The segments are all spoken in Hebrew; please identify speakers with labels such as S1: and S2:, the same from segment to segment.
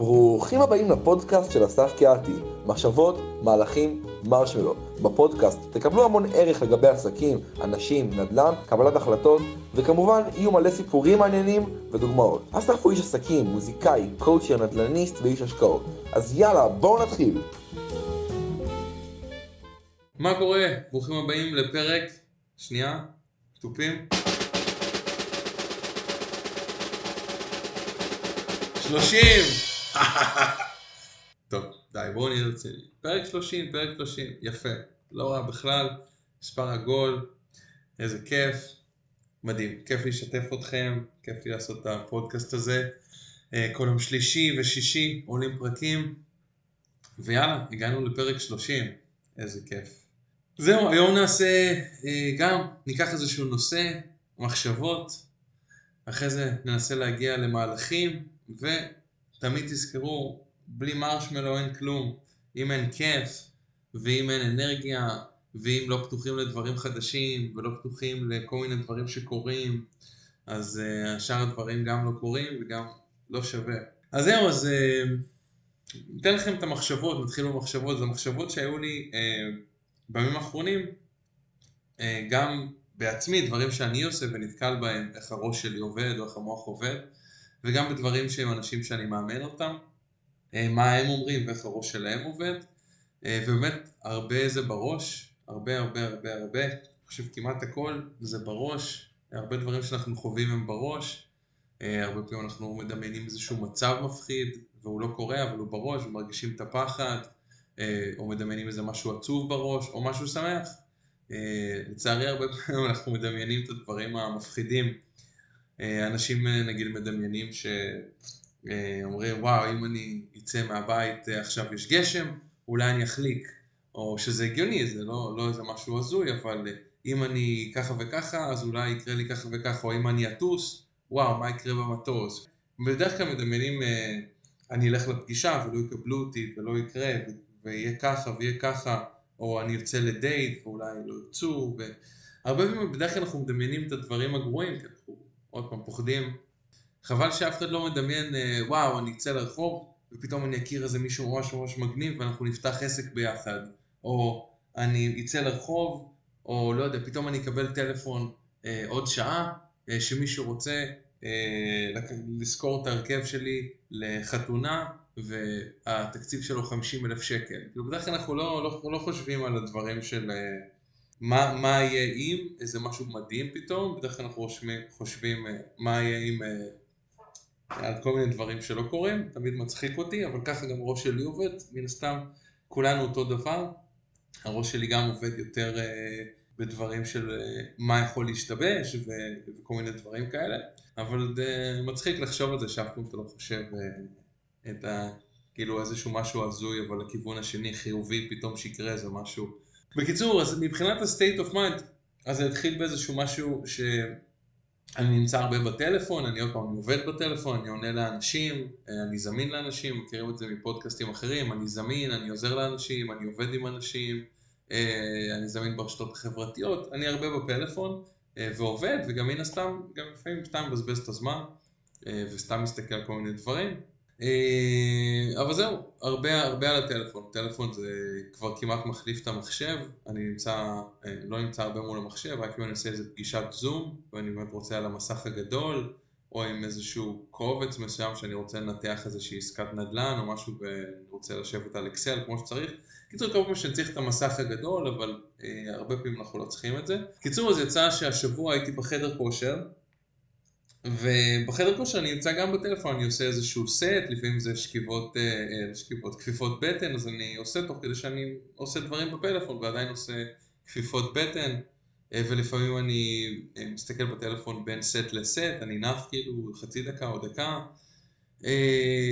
S1: ברוכים הבאים לפודקאסט של אסף קיאתי, מחשבות, מהלכים, מרשמלו. בפודקאסט תקבלו המון ערך לגבי עסקים, אנשים, נדל"ן, קבלת החלטות, וכמובן יהיו מלא סיפורים מעניינים ודוגמאות. אסף הוא איש עסקים, מוזיקאי, קואוצ'ר, נדל"ניסט ואיש השקעות. אז יאללה, בואו נתחיל.
S2: מה קורה? ברוכים הבאים לפרק, שנייה, תופים. שלושים! טוב, די, בואו נהיה רציני. פרק שלושים, פרק שלושים, יפה. לא רע בכלל, מספר עגול, איזה כיף. מדהים, כיף לשתף אתכם, כיף לי לעשות את הפודקאסט הזה. אה, כל יום שלישי ושישי עולים פרקים, ויאללה, הגענו לפרק שלושים, איזה כיף. זהו, היום נעשה אה, גם, ניקח איזשהו נושא, מחשבות, אחרי זה ננסה להגיע למהלכים, ותמיד תזכרו, בלי מרשמלו אין כלום. אם אין כיף, ואם אין אנרגיה, ואם לא פתוחים לדברים חדשים, ולא פתוחים לכל מיני דברים שקורים, אז uh, שאר הדברים גם לא קורים וגם לא שווה. אז זהו, אז uh, ניתן לכם את המחשבות, נתחיל במחשבות, זה מחשבות שהיו לי uh, בימים האחרונים, uh, גם בעצמי, דברים שאני עושה ונתקל בהם, איך הראש שלי עובד או איך המוח עובד. וגם בדברים שהם אנשים שאני מאמן אותם, אה, מה הם אומרים ואיך הראש שלהם עובד, אה, ובאמת הרבה זה בראש, הרבה הרבה הרבה הרבה, אני חושב כמעט הכל זה בראש, הרבה דברים שאנחנו חווים הם בראש, אה, הרבה פעמים אנחנו מדמיינים איזשהו מצב מפחיד והוא לא קורה אבל הוא בראש ומרגישים את הפחד, או מדמיינים איזה משהו עצוב בראש או משהו שמח. לצערי הרבה פעמים אנחנו מדמיינים את הדברים המפחידים אנשים אה, נגיד מדמיינים שאומרים אה, וואו אם אני אצא מהבית עכשיו יש גשם אולי אני אחליק. או שזה הגיוני זה לא, לא איזה משהו הזוי אבל אם אני ככה וככה אז אולי יקרה לי ככה וככה או אם אני אטוס וואו מה יקרה במטוס? בדרך כלל מדמיינים אני אלך לפגישה ולא יקבלו אותי ולא יקרה ויהיה ככה ויהיה ככה או אני ארצה לדייט ואולי לא ירצו והרבה פעמים בדרך כלל אנחנו מדמיינים את הדברים הגרועים כי עוד פעם, פוחדים. חבל שאף אחד לא מדמיין, אה, וואו, אני אצא לרחוב, ופתאום אני אכיר איזה מישהו ממש ממש מגניב, ואנחנו נפתח עסק ביחד. או אני אצא לרחוב, או לא יודע, פתאום אני אקבל טלפון אה, עוד שעה, אה, שמישהו רוצה אה, לזכור את ההרכב שלי לחתונה, והתקציב שלו 50 אלף שקל. בדרך כלל אנחנו לא, לא, לא חושבים על הדברים של... אה, מה, מה יהיה אם, איזה משהו מדהים פתאום, בדרך כלל אנחנו חושבים, חושבים אה, מה יהיה אם אה, על כל מיני דברים שלא קורים, תמיד מצחיק אותי, אבל ככה גם הראש שלי עובד, מן הסתם כולנו אותו דבר, הראש שלי גם עובד יותר אה, בדברים של מה יכול להשתבש ו, וכל מיני דברים כאלה, אבל זה מצחיק לחשוב על זה שאף פעם אתה לא חושב את ה... כאילו איזשהו משהו הזוי, אבל לכיוון השני חיובי פתאום שיקרה איזה משהו בקיצור, אז מבחינת ה-state of mind, אז זה התחיל באיזשהו משהו שאני נמצא הרבה בטלפון, אני עוד פעם עובד בטלפון, אני עונה לאנשים, אני זמין לאנשים, מכירים את זה מפודקאסטים אחרים, אני זמין, אני עוזר לאנשים, אני עובד עם אנשים, אה, אני זמין ברשתות החברתיות, אני הרבה בפלאפון אה, ועובד, וגם מן הסתם, גם לפעמים סתם מבזבז את הזמן, אה, וסתם מסתכל על כל מיני דברים. אה, אבל זהו, הרבה, הרבה על הטלפון, טלפון זה כבר כמעט מחליף את המחשב, אני נמצא, אה, לא נמצא הרבה מול המחשב, רק אם אני עושה איזה פגישת זום, ואני באמת רוצה על המסך הגדול, או עם איזשהו קובץ מסוים שאני רוצה לנתח איזושהי עסקת נדל"ן או משהו ואני רוצה לשבת על אקסל כמו שצריך. קיצור, כל פעם שאני צריך את המסך הגדול, אבל אה, הרבה פעמים אנחנו לא צריכים את זה. קיצור, אז יצא שהשבוע הייתי בחדר כושר, ובחדר כושר אני נמצא גם בטלפון, אני עושה איזשהו סט, לפעמים זה שכיבות, אה, אה, שכיבות, כפיפות בטן, אז אני עושה תוך כדי שאני עושה דברים בפלאפון ועדיין עושה כפיפות בטן, אה, ולפעמים אני מסתכל בטלפון בין סט לסט, אני נח כאילו חצי דקה או דקה.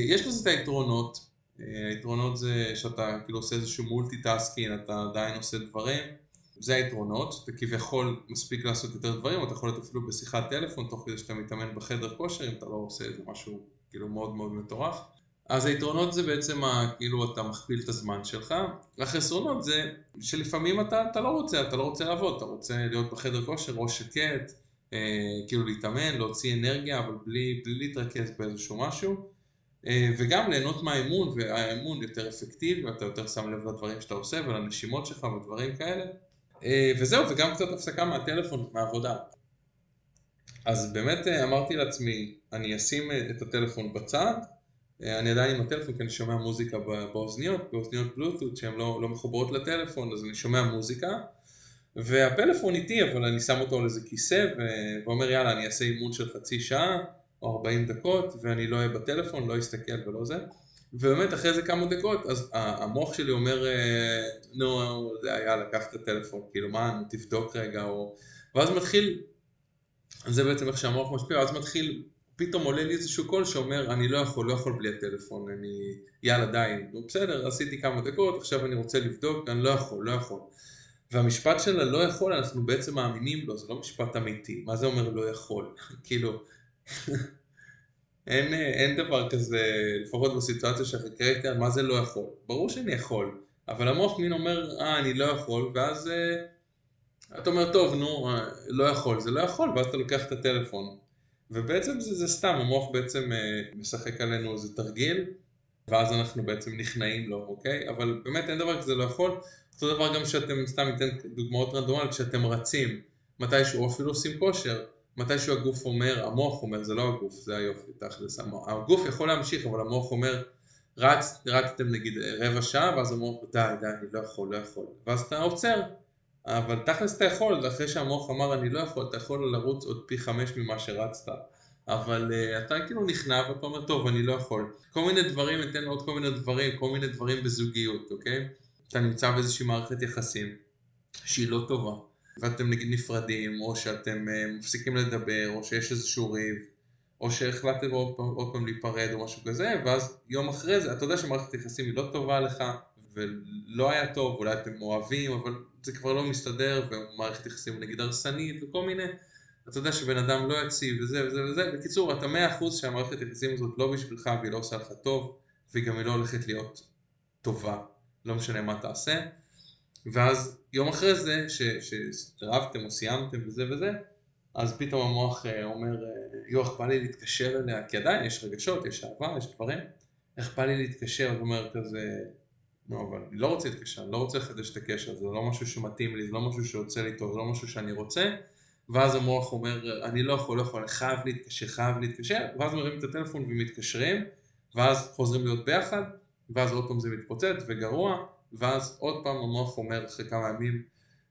S2: יש לזה את היתרונות, היתרונות זה שאתה כאילו עושה איזשהו multitasking, אתה עדיין עושה דברים. זה היתרונות, שאתה כביכול מספיק לעשות יותר דברים, אתה יכול להיות אפילו בשיחת טלפון תוך כדי שאתה מתאמן בחדר כושר, אם אתה לא עושה איזה משהו כאילו מאוד מאוד מטורף. אז היתרונות זה בעצם ה, כאילו אתה מכפיל את הזמן שלך, החסרונות זה שלפעמים אתה, אתה לא רוצה, אתה לא רוצה לעבוד, אתה רוצה להיות בחדר כושר, ראש שקט, אה, כאילו להתאמן, להוציא אנרגיה, אבל בלי, בלי להתרכז באיזשהו משהו. אה, וגם ליהנות מהאמון, והאמון יותר אפקטיבי, ואתה יותר שם לב לדברים שאתה עושה ולנשימות שלך ודברים כאלה. אה, וזהו, וגם קצת הפסקה מהטלפון, מהעבודה. אז באמת אה, אמרתי לעצמי, אני אשים את הטלפון בצד, אני עדיין עם הטלפון כי אני שומע מוזיקה באוזניות, באוזניות בלוטות שהן לא, לא מחוברות לטלפון, אז אני שומע מוזיקה, והפלאפון איתי, אבל אני שם אותו על איזה כיסא, ואומר יאללה אני אעשה אימון של חצי שעה, או 40 דקות, ואני לא אהיה בטלפון, לא אסתכל ולא זה. ובאמת אחרי זה כמה דקות, אז המוח שלי אומר, אה, נו, זה היה לקח את הטלפון, כאילו מה, תבדוק רגע, או... ואז מתחיל, זה בעצם איך שהמוח משפיע, ואז מתחיל, פתאום עולה לי איזשהו קול שאומר, אני לא יכול, לא יכול בלי הטלפון, אני, יאללה די, בסדר, עשיתי כמה דקות, עכשיו אני רוצה לבדוק, אני לא יכול, לא יכול. והמשפט של הלא יכול, אנחנו בעצם מאמינים לו, זה לא משפט אמיתי, מה זה אומר לא יכול? כאילו, אין, אין דבר כזה, לפחות בסיטואציה שהחקרית, מה זה לא יכול? ברור שאני יכול, אבל המוח מין אומר, אה, אני לא יכול, ואז אה, אתה אומר, טוב, נו, אה, לא יכול, זה לא יכול, ואז אתה לוקח את הטלפון. ובעצם זה, זה סתם, המוח בעצם אה, משחק עלינו איזה תרגיל, ואז אנחנו בעצם נכנעים לו, אוקיי? אבל באמת אין דבר כזה לא יכול. אותו דבר גם שאתם, סתם ניתן דוגמאות רנדומליות, כשאתם רצים מתישהו, אפילו עושים כושר, מתישהו הגוף אומר, המוח אומר, זה לא הגוף, זה היופי, תכלס, הגוף יכול להמשיך, אבל המוח אומר, רץ, רצתם נגיד רבע שעה, ואז המוח, די, די, אני לא יכול, לא יכול, ואז אתה עוצר, אבל תכלס אתה יכול, אחרי שהמוח אמר אני לא יכול, אתה יכול לרוץ עוד פי חמש ממה שרצת, אבל uh, אתה כאילו נכנע ואתה אומר, טוב, אני לא יכול. כל מיני דברים, ניתן עוד כל מיני דברים, כל מיני דברים בזוגיות, אוקיי? אתה נמצא באיזושהי מערכת יחסים שהיא לא טובה. ואתם נגיד נפרדים, או שאתם uh, מפסיקים לדבר, או שיש איזשהו ריב, או שהחלטתם עוד פעם, עוד פעם להיפרד או משהו כזה, ואז יום אחרי זה, אתה יודע שמערכת היחסים היא לא טובה לך, ולא היה טוב, אולי אתם אוהבים, אבל זה כבר לא מסתדר, ומערכת יחסים נגיד הרסנית וכל מיני, אתה יודע שבן אדם לא יציב וזה וזה וזה, בקיצור, אתה מאה אחוז שהמערכת היחסים הזאת לא בשבילך והיא לא עושה לך טוב, וגם היא לא הולכת להיות טובה, לא משנה מה תעשה. ואז יום אחרי זה, שרבתם או סיימתם וזה וזה, אז פתאום המוח אה, אומר, אה, יו, איך בא לי להתקשר אליה, כי עדיין יש רגשות, יש אהבה, יש דברים, איך בא לי להתקשר, הוא אומר כזה, נו, אבל אני לא רוצה להתקשר, אני לא רוצה לחדש את הקשר, זה לא משהו שמתאים לי, זה לא משהו שיוצא לי טוב, זה לא משהו שאני רוצה, ואז המוח אומר, אני לא יכול, לא יכול, אני חייב להתקשר, חייב להתקשר, ואז מרים את הטלפון ומתקשרים, ואז חוזרים להיות ביחד, ואז עוד פעם זה מתפוצץ וגרוע, ואז עוד פעם המוח אומר אחרי כמה ימים,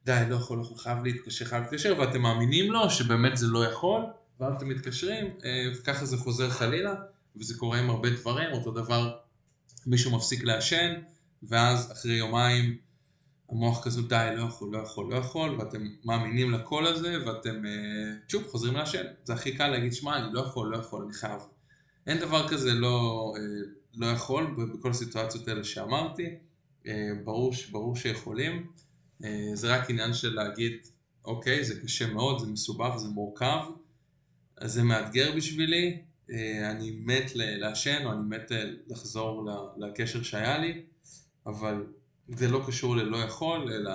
S2: די, לא יכול, לא חייב להתקשר, חייב להתקשר, ואתם מאמינים לו שבאמת זה לא יכול, ואז אתם מתקשרים, אה, וככה זה חוזר חלילה, וזה קורה עם הרבה דברים, אותו דבר מישהו מפסיק לעשן, ואז אחרי יומיים המוח כזה די, לא יכול, לא יכול, לא יכול, ואתם מאמינים לקול הזה, ואתם אה, שוב חוזרים לעשן. זה הכי קל להגיד, שמע, אני לא יכול, לא יכול, אני חייב. אין דבר כזה לא, אה, לא יכול בכל הסיטואציות האלה שאמרתי. אה, ברור, ברור שיכולים, אה, זה רק עניין של להגיד, אוקיי, זה קשה מאוד, זה מסובך, זה מורכב, זה מאתגר בשבילי, אה, אני מת לעשן או אני מת לחזור לקשר שהיה לי, אבל זה לא קשור ללא יכול, אלא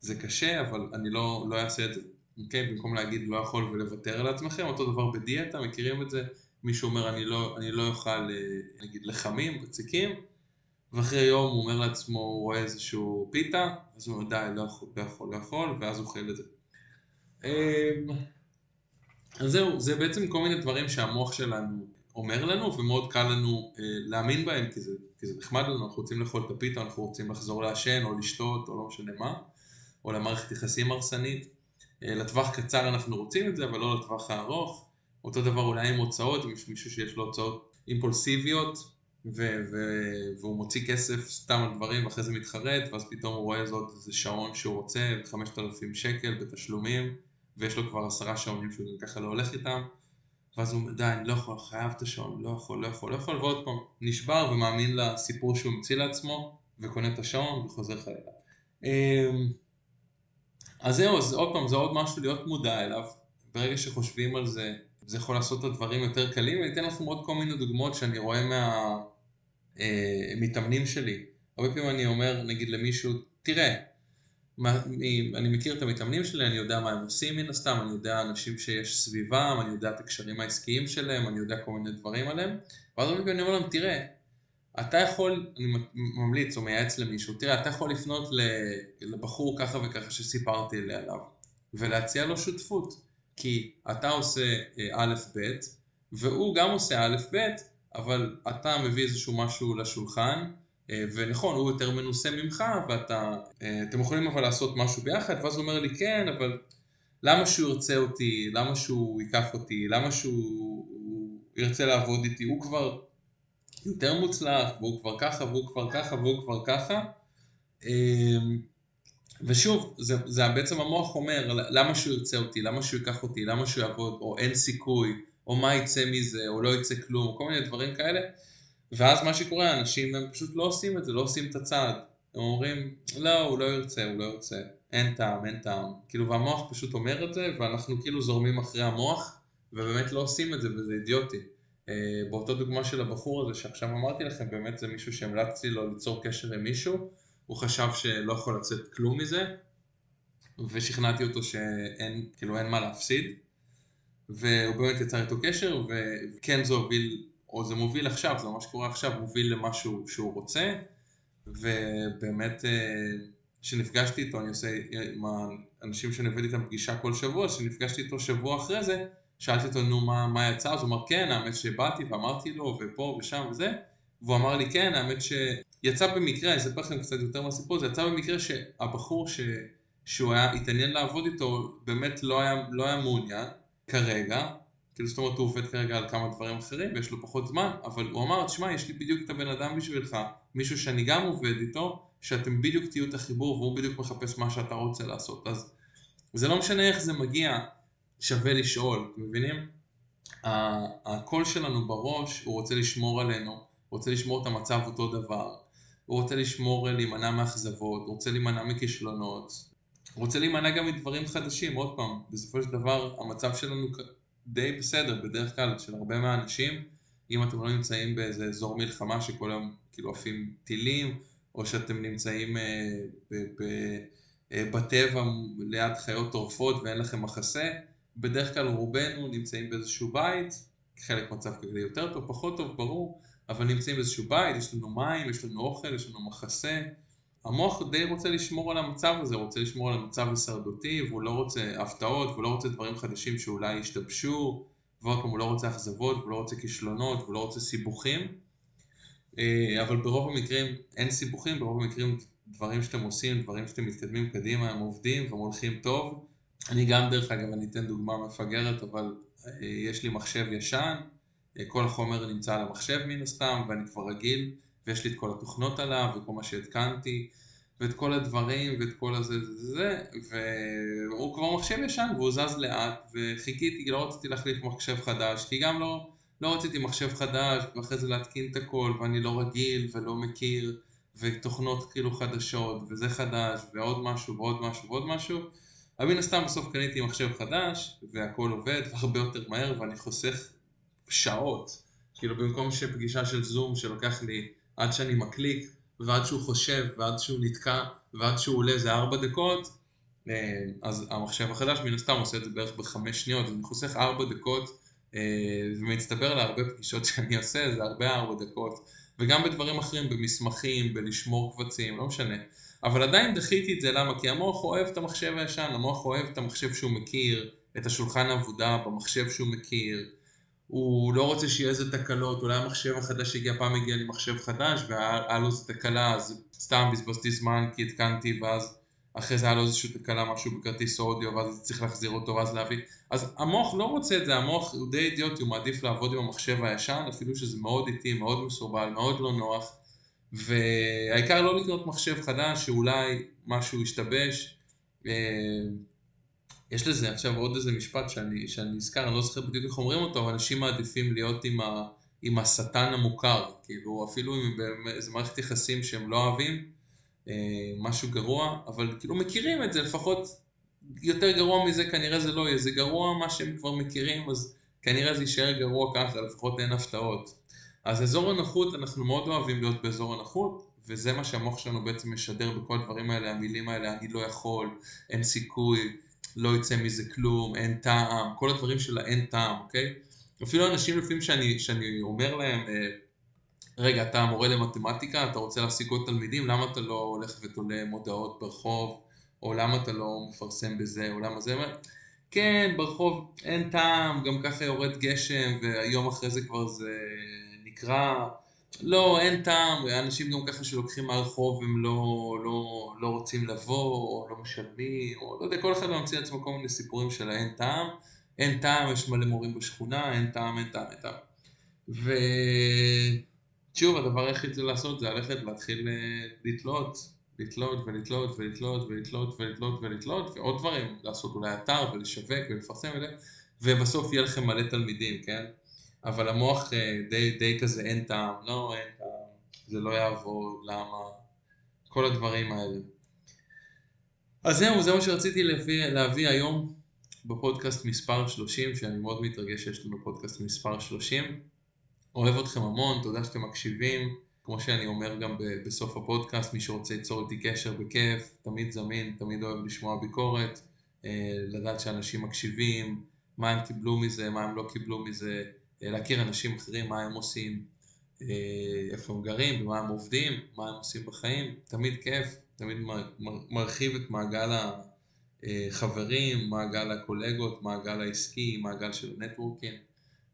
S2: זה קשה, אבל אני לא, לא אעשה את זה, אוקיי? במקום להגיד לא יכול ולוותר על עצמכם, אותו דבר בדיאטה, מכירים את זה? מישהו אומר אני לא, אני לא אוכל נגיד לחמים, בציקים, ואחרי יום הוא אומר לעצמו, הוא רואה איזשהו פיתה, אז הוא אומר די, לא יכול, לא יכול, לא יכול, ואז הוא אוכל את זה. אמ, אז זהו, זה בעצם כל מיני דברים שהמוח שלנו אומר לנו, ומאוד קל לנו אה, להאמין בהם, כי זה, כי זה נחמד לנו, אנחנו רוצים לאכול את הפיתה, אנחנו רוצים לחזור לעשן, או לשתות, או לא משנה מה, או למערכת יחסים הרסנית. אה, לטווח קצר אנחנו רוצים את זה, אבל לא לטווח הארוך. אותו דבר אולי עם הוצאות, אם יש מישהו שיש לו הוצאות אימפולסיביות, ו- ו- והוא מוציא כסף סתם על דברים ואחרי זה מתחרט ואז פתאום הוא רואה זאת איזה שעון שהוא רוצה 5,000 שקל בתשלומים ויש לו כבר עשרה שעונים שהוא גם ככה לא הולך איתם. ואז הוא אומר די אני לא יכול, חייב את השעון, לא יכול, לא יכול, לא יכול. ועוד פעם נשבר ומאמין לסיפור שהוא ממציא לעצמו וקונה את השעון וחוזר חלילה. אמ, אז זהו, אז עוד פעם זה עוד משהו להיות מודע אליו. ברגע שחושבים על זה זה יכול לעשות את הדברים יותר קלים. ואני אתן לכם עוד כל מיני דוגמאות שאני רואה מה... אה, מתאמנים שלי. הרבה פעמים אני אומר נגיד למישהו, תראה, מה, אני מכיר את המתאמנים שלי, אני יודע מה הם עושים מן הסתם, אני יודע אנשים שיש סביבם, אני יודע את הקשרים העסקיים שלהם, אני יודע כל מיני דברים עליהם, ואז אני אומר להם, תראה, אתה יכול, אני ממליץ או מייעץ למישהו, תראה, אתה יכול לפנות לבחור ככה וככה שסיפרתי עליו, ולהציע לו שותפות, כי אתה עושה אה, א' ב', והוא גם עושה א' ב', אבל אתה מביא איזשהו משהו לשולחן, אה, ונכון, הוא יותר מנוסה ממך, ואתה, אה, אתם יכולים אבל לעשות משהו ביחד, ואז הוא אומר לי, כן, אבל למה שהוא ירצה אותי, למה שהוא ייקח אותי, למה שהוא ירצה לעבוד איתי, הוא כבר יותר מוצלח, והוא כבר ככה, והוא כבר ככה, והוא כבר ככה. אמ, ושוב, זה, זה בעצם המוח אומר, למה שהוא ירצה אותי, למה שהוא ייקח אותי, למה שהוא יעבוד, או אין סיכוי, או מה יצא מזה, או לא יצא כלום, כל מיני דברים כאלה. ואז מה שקורה, אנשים הם פשוט לא עושים את זה, לא עושים את הצעד. הם אומרים, לא, הוא לא ירצה, הוא לא ירצה, אין טעם, אין טעם. כאילו, והמוח פשוט אומר את זה, ואנחנו כאילו זורמים אחרי המוח, ובאמת לא עושים את זה, וזה אידיוטי. אה, באותו דוגמה של הבחור הזה שעכשיו אמרתי לכם, באמת זה מישהו שהמלצתי לו ליצור קשר עם מישהו, הוא חשב שלא יכול לצאת כלום מזה, ושכנעתי אותו שאין, כאילו אין מה להפסיד, והוא באמת יצר איתו קשר, וכן זה הוביל, או זה מוביל עכשיו, זה ממש קורה עכשיו, מוביל למשהו שהוא רוצה, ובאמת כשנפגשתי אה, איתו, אני עושה עם האנשים שאני עובד איתם פגישה כל שבוע, כשנפגשתי איתו שבוע אחרי זה, שאלתי אותו נו מה, מה יצא, אז הוא אמר כן, האמת שבאתי ואמרתי לו ופה ושם וזה, והוא אמר לי כן, האמת שיצא במקרה, אני אספר לכם קצת יותר מהסיפור, זה יצא במקרה שהבחור ש... שהוא היה התעניין לעבוד איתו באמת לא היה, לא היה מעוניין כרגע, כאילו זאת אומרת הוא עובד כרגע על כמה דברים אחרים ויש לו פחות זמן, אבל הוא אמר, תשמע יש לי בדיוק את הבן אדם בשבילך, מישהו שאני גם עובד איתו, שאתם בדיוק תהיו את החיבור והוא בדיוק מחפש מה שאתה רוצה לעשות, אז זה לא משנה איך זה מגיע, שווה לשאול, אתם מבינים? הקול שלנו בראש, הוא רוצה לשמור עלינו, הוא רוצה לשמור את המצב אותו דבר, הוא רוצה לשמור, להימנע מאכזבות, הוא רוצה להימנע מכישלונות, רוצה להימנע גם מדברים חדשים, עוד פעם, בסופו של דבר המצב שלנו די בסדר, בדרך כלל של הרבה מהאנשים, אם אתם לא נמצאים באיזה אזור מלחמה שכל היום כאילו עפים טילים, או שאתם נמצאים אה, ב... ב אה, בטבע ליד חיות טורפות ואין לכם מחסה, בדרך כלל רובנו נמצאים באיזשהו בית, חלק מצב כלכלי יותר טוב, פחות טוב, ברור, אבל נמצאים באיזשהו בית, יש לנו מים, יש לנו אוכל, יש לנו מחסה. המוח די רוצה לשמור על המצב הזה, רוצה לשמור על המצב הישרדותי, והוא לא רוצה הפתעות, והוא לא רוצה דברים חדשים שאולי ישתבשו, ועוד פעם הוא לא רוצה אכזבות, והוא לא רוצה כישלונות, והוא לא רוצה סיבוכים. אה, אבל ברוב המקרים אין סיבוכים, ברוב המקרים דברים שאתם עושים, דברים שאתם מתקדמים קדימה, הם עובדים והם הולכים טוב. אני גם דרך אגב, אני אתן דוגמה מפגרת, אבל אה, יש לי מחשב ישן, אה, כל החומר נמצא על המחשב מן הסתם, ואני כבר רגיל, ויש לי את כל התוכנות עליו, וכל מה שהתקנתי, ואת כל הדברים, ואת כל הזה, זה, זה, והוא כבר מחשב ישן, והוא זז לאט, וחיכיתי, לא רציתי להחליף מחשב חדש, כי גם לא, לא רציתי מחשב חדש, ואחרי זה להתקין את הכל, ואני לא רגיל, ולא מכיר, ותוכנות כאילו חדשות, וזה חדש, ועוד משהו, ועוד משהו, ועוד משהו. אבל מן הסתם בסוף קניתי מחשב חדש, והכל עובד הרבה יותר מהר, ואני חוסך שעות. כאילו במקום שפגישה של זום שלוקח לי עד שאני מקליק, ועד שהוא חושב, ועד שהוא נתקע, ועד שהוא עולה זה ארבע דקות, אה, אז המחשב החדש מן הסתם עושה את זה בערך בחמש שניות, אני חוסך ארבע דקות, אה, ומצטבר להרבה פגישות שאני עושה, זה הרבה ארבע דקות. וגם בדברים אחרים, במסמכים, בלשמור קבצים, לא משנה. אבל עדיין דחיתי את זה, למה? כי המוח אוהב את המחשב הישן, המוח אוהב את המחשב שהוא מכיר, את השולחן העבודה במחשב שהוא מכיר, הוא לא רוצה שיהיה איזה תקלות, אולי המחשב החדש שהגיע פעם הגיע לי מחשב חדש והיה לו איזה תקלה, אז סתם בזבזתי זמן כי התקנתי ואז אחרי זה היה לו איזושהי תקלה, משהו בכרטיס אודיו ואז צריך להחזיר אותו ואז להביא, אז המוח לא רוצה את זה, המוח הוא די אידיוטי, הוא מעדיף לעבוד עם המחשב הישן, אפילו שזה מאוד איטי, מאוד מסורבל, מאוד לא נוח והעיקר לא לקנות מחשב חדש שאולי משהו ישתבש. יש לזה עכשיו עוד איזה משפט שאני, שאני נזכר, אני לא זוכר בדיוק איך אומרים אותו, אבל אנשים מעדיפים להיות עם, ה, עם השטן המוכר, כאילו אפילו אם זה מערכת יחסים שהם לא אוהבים, אה, משהו גרוע, אבל כאילו מכירים את זה, לפחות יותר גרוע מזה כנראה זה לא יהיה, זה גרוע מה שהם כבר מכירים, אז כנראה זה יישאר גרוע ככה, לפחות אין הפתעות. אז אזור הנוחות, אנחנו מאוד אוהבים להיות באזור הנוחות, וזה מה שהמוח שלנו בעצם משדר בכל הדברים האלה, המילים האלה, אני לא יכול, אין סיכוי, לא יצא מזה כלום, אין טעם, כל הדברים של האין טעם, אוקיי? אפילו אנשים לפעמים שאני, שאני אומר להם, אה, רגע, אתה מורה למתמטיקה, אתה רוצה להשיג עוד תלמידים, למה אתה לא הולך ותולה מודעות ברחוב, או למה אתה לא מפרסם בזה, או למה זה, כן, ברחוב אין טעם, גם ככה יורד גשם, והיום אחרי זה כבר זה נקרע. לא, אין טעם, אנשים גם ככה שלוקחים מהרחוב הם לא, לא, לא רוצים לבוא, או לא משלמים, או לא יודע, כל אחד ממציא לעצמו כל מיני סיפורים של האין טעם. אין טעם, יש מלא מורים בשכונה, אין טעם, אין טעם, אין טעם. ושוב, הדבר היחיד זה לעשות זה ללכת להתחיל אה, לתלות, לתלות ולתלות ולתלות ולתלות ולתלות ולתלות, ועוד דברים, לעשות אולי אתר ולשווק ולפרסם וזה, ובסוף יהיה לכם מלא תלמידים, כן? אבל המוח אה, די, די כזה אין טעם, לא אין טעם, זה לא יעבוד, למה, כל הדברים האלה. אז זהו, זה מה שרציתי להביא, להביא היום בפודקאסט מספר 30, שאני מאוד מתרגש שיש לנו פודקאסט מספר 30. אוהב אתכם המון, תודה שאתם מקשיבים. כמו שאני אומר גם בסוף הפודקאסט, מי שרוצה ליצור איתי קשר בכיף, תמיד זמין, תמיד אוהב לשמוע ביקורת, אה, לדעת שאנשים מקשיבים, מה הם קיבלו מזה, מה הם לא קיבלו מזה, להכיר אנשים אחרים, מה הם עושים, אה, איפה הם גרים, במה הם עובדים, מה הם עושים בחיים, תמיד כיף, תמיד מרחיב את מעגל החברים, מעגל הקולגות, מעגל העסקי, מעגל של נטוורקינג,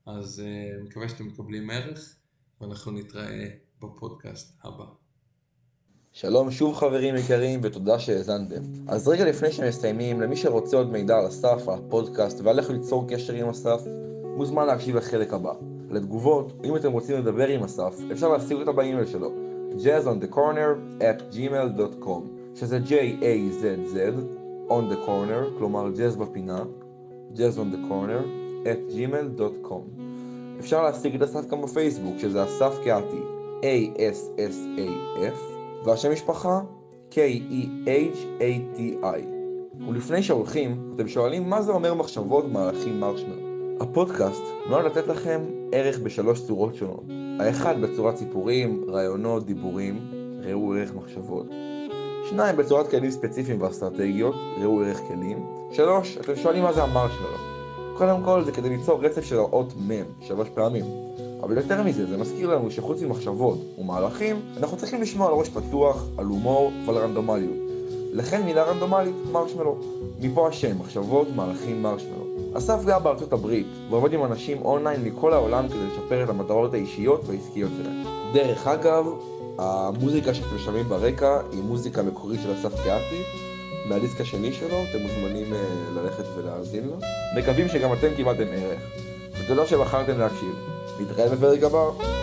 S2: אז אני מקווה שאתם מקבלים ערך, ואנחנו נתראה בפודקאסט הבא.
S1: שלום שוב חברים יקרים ותודה שהאזנתם. אז רגע לפני שמסיימים, למי שרוצה עוד מידע על אסף, הפודקאסט ועל איך ליצור קשר עם אסף, מוזמן להקשיב לחלק הבא. לתגובות, אם אתם רוצים לדבר עם אסף, אפשר להשיג אותה באימייל שלו, jazzonthecorner at gmail.com, שזה J-A-Z-Z, on the corner, כלומר jazz בפינה, jazzonthecorner at gmail.com. אפשר להשיג את אסף גם בפייסבוק, שזה אסף קהתי, A-S-S-A-F, והשם משפחה K-E-H-A-T-I. ולפני שהולכים, אתם שואלים מה זה אומר מחשבות מהלכים מרשמלו. הפודקאסט נועד לתת לכם ערך בשלוש צורות שונות. האחד בצורת סיפורים, רעיונות, דיבורים, ראו ערך מחשבות. שניים בצורת כלים ספציפיים ואסטרטגיות, ראו ערך כלים. שלוש, אתם שואלים מה זה המרשמלו. קודם כל זה כדי ליצור רצף של האות מ' שלוש פעמים. אבל יותר מזה, זה מזכיר לנו שחוץ ממחשבות ומהלכים, אנחנו צריכים לשמוע על ראש פתוח, על הומור ועל רנדומליות. לכן מילה רנדומלית, מרשמלו. מפה השם, מחשבות, מהלכים, מרשמלו. אסף גר בארצות הברית, ועובד עם אנשים אונליין מכל העולם כדי לשפר את המטרות האישיות והעסקיות שלהם. דרך אגב, המוזיקה שאתם שומעים ברקע היא מוזיקה מקורית של אסף קהתי, מהדיסק השני שלו, אתם מוזמנים uh, ללכת ולהאזין לו. מקווים שגם אתם קיבלתם ערך, ותודה שבחרתם להקשיב. נתראה בפרק הבא.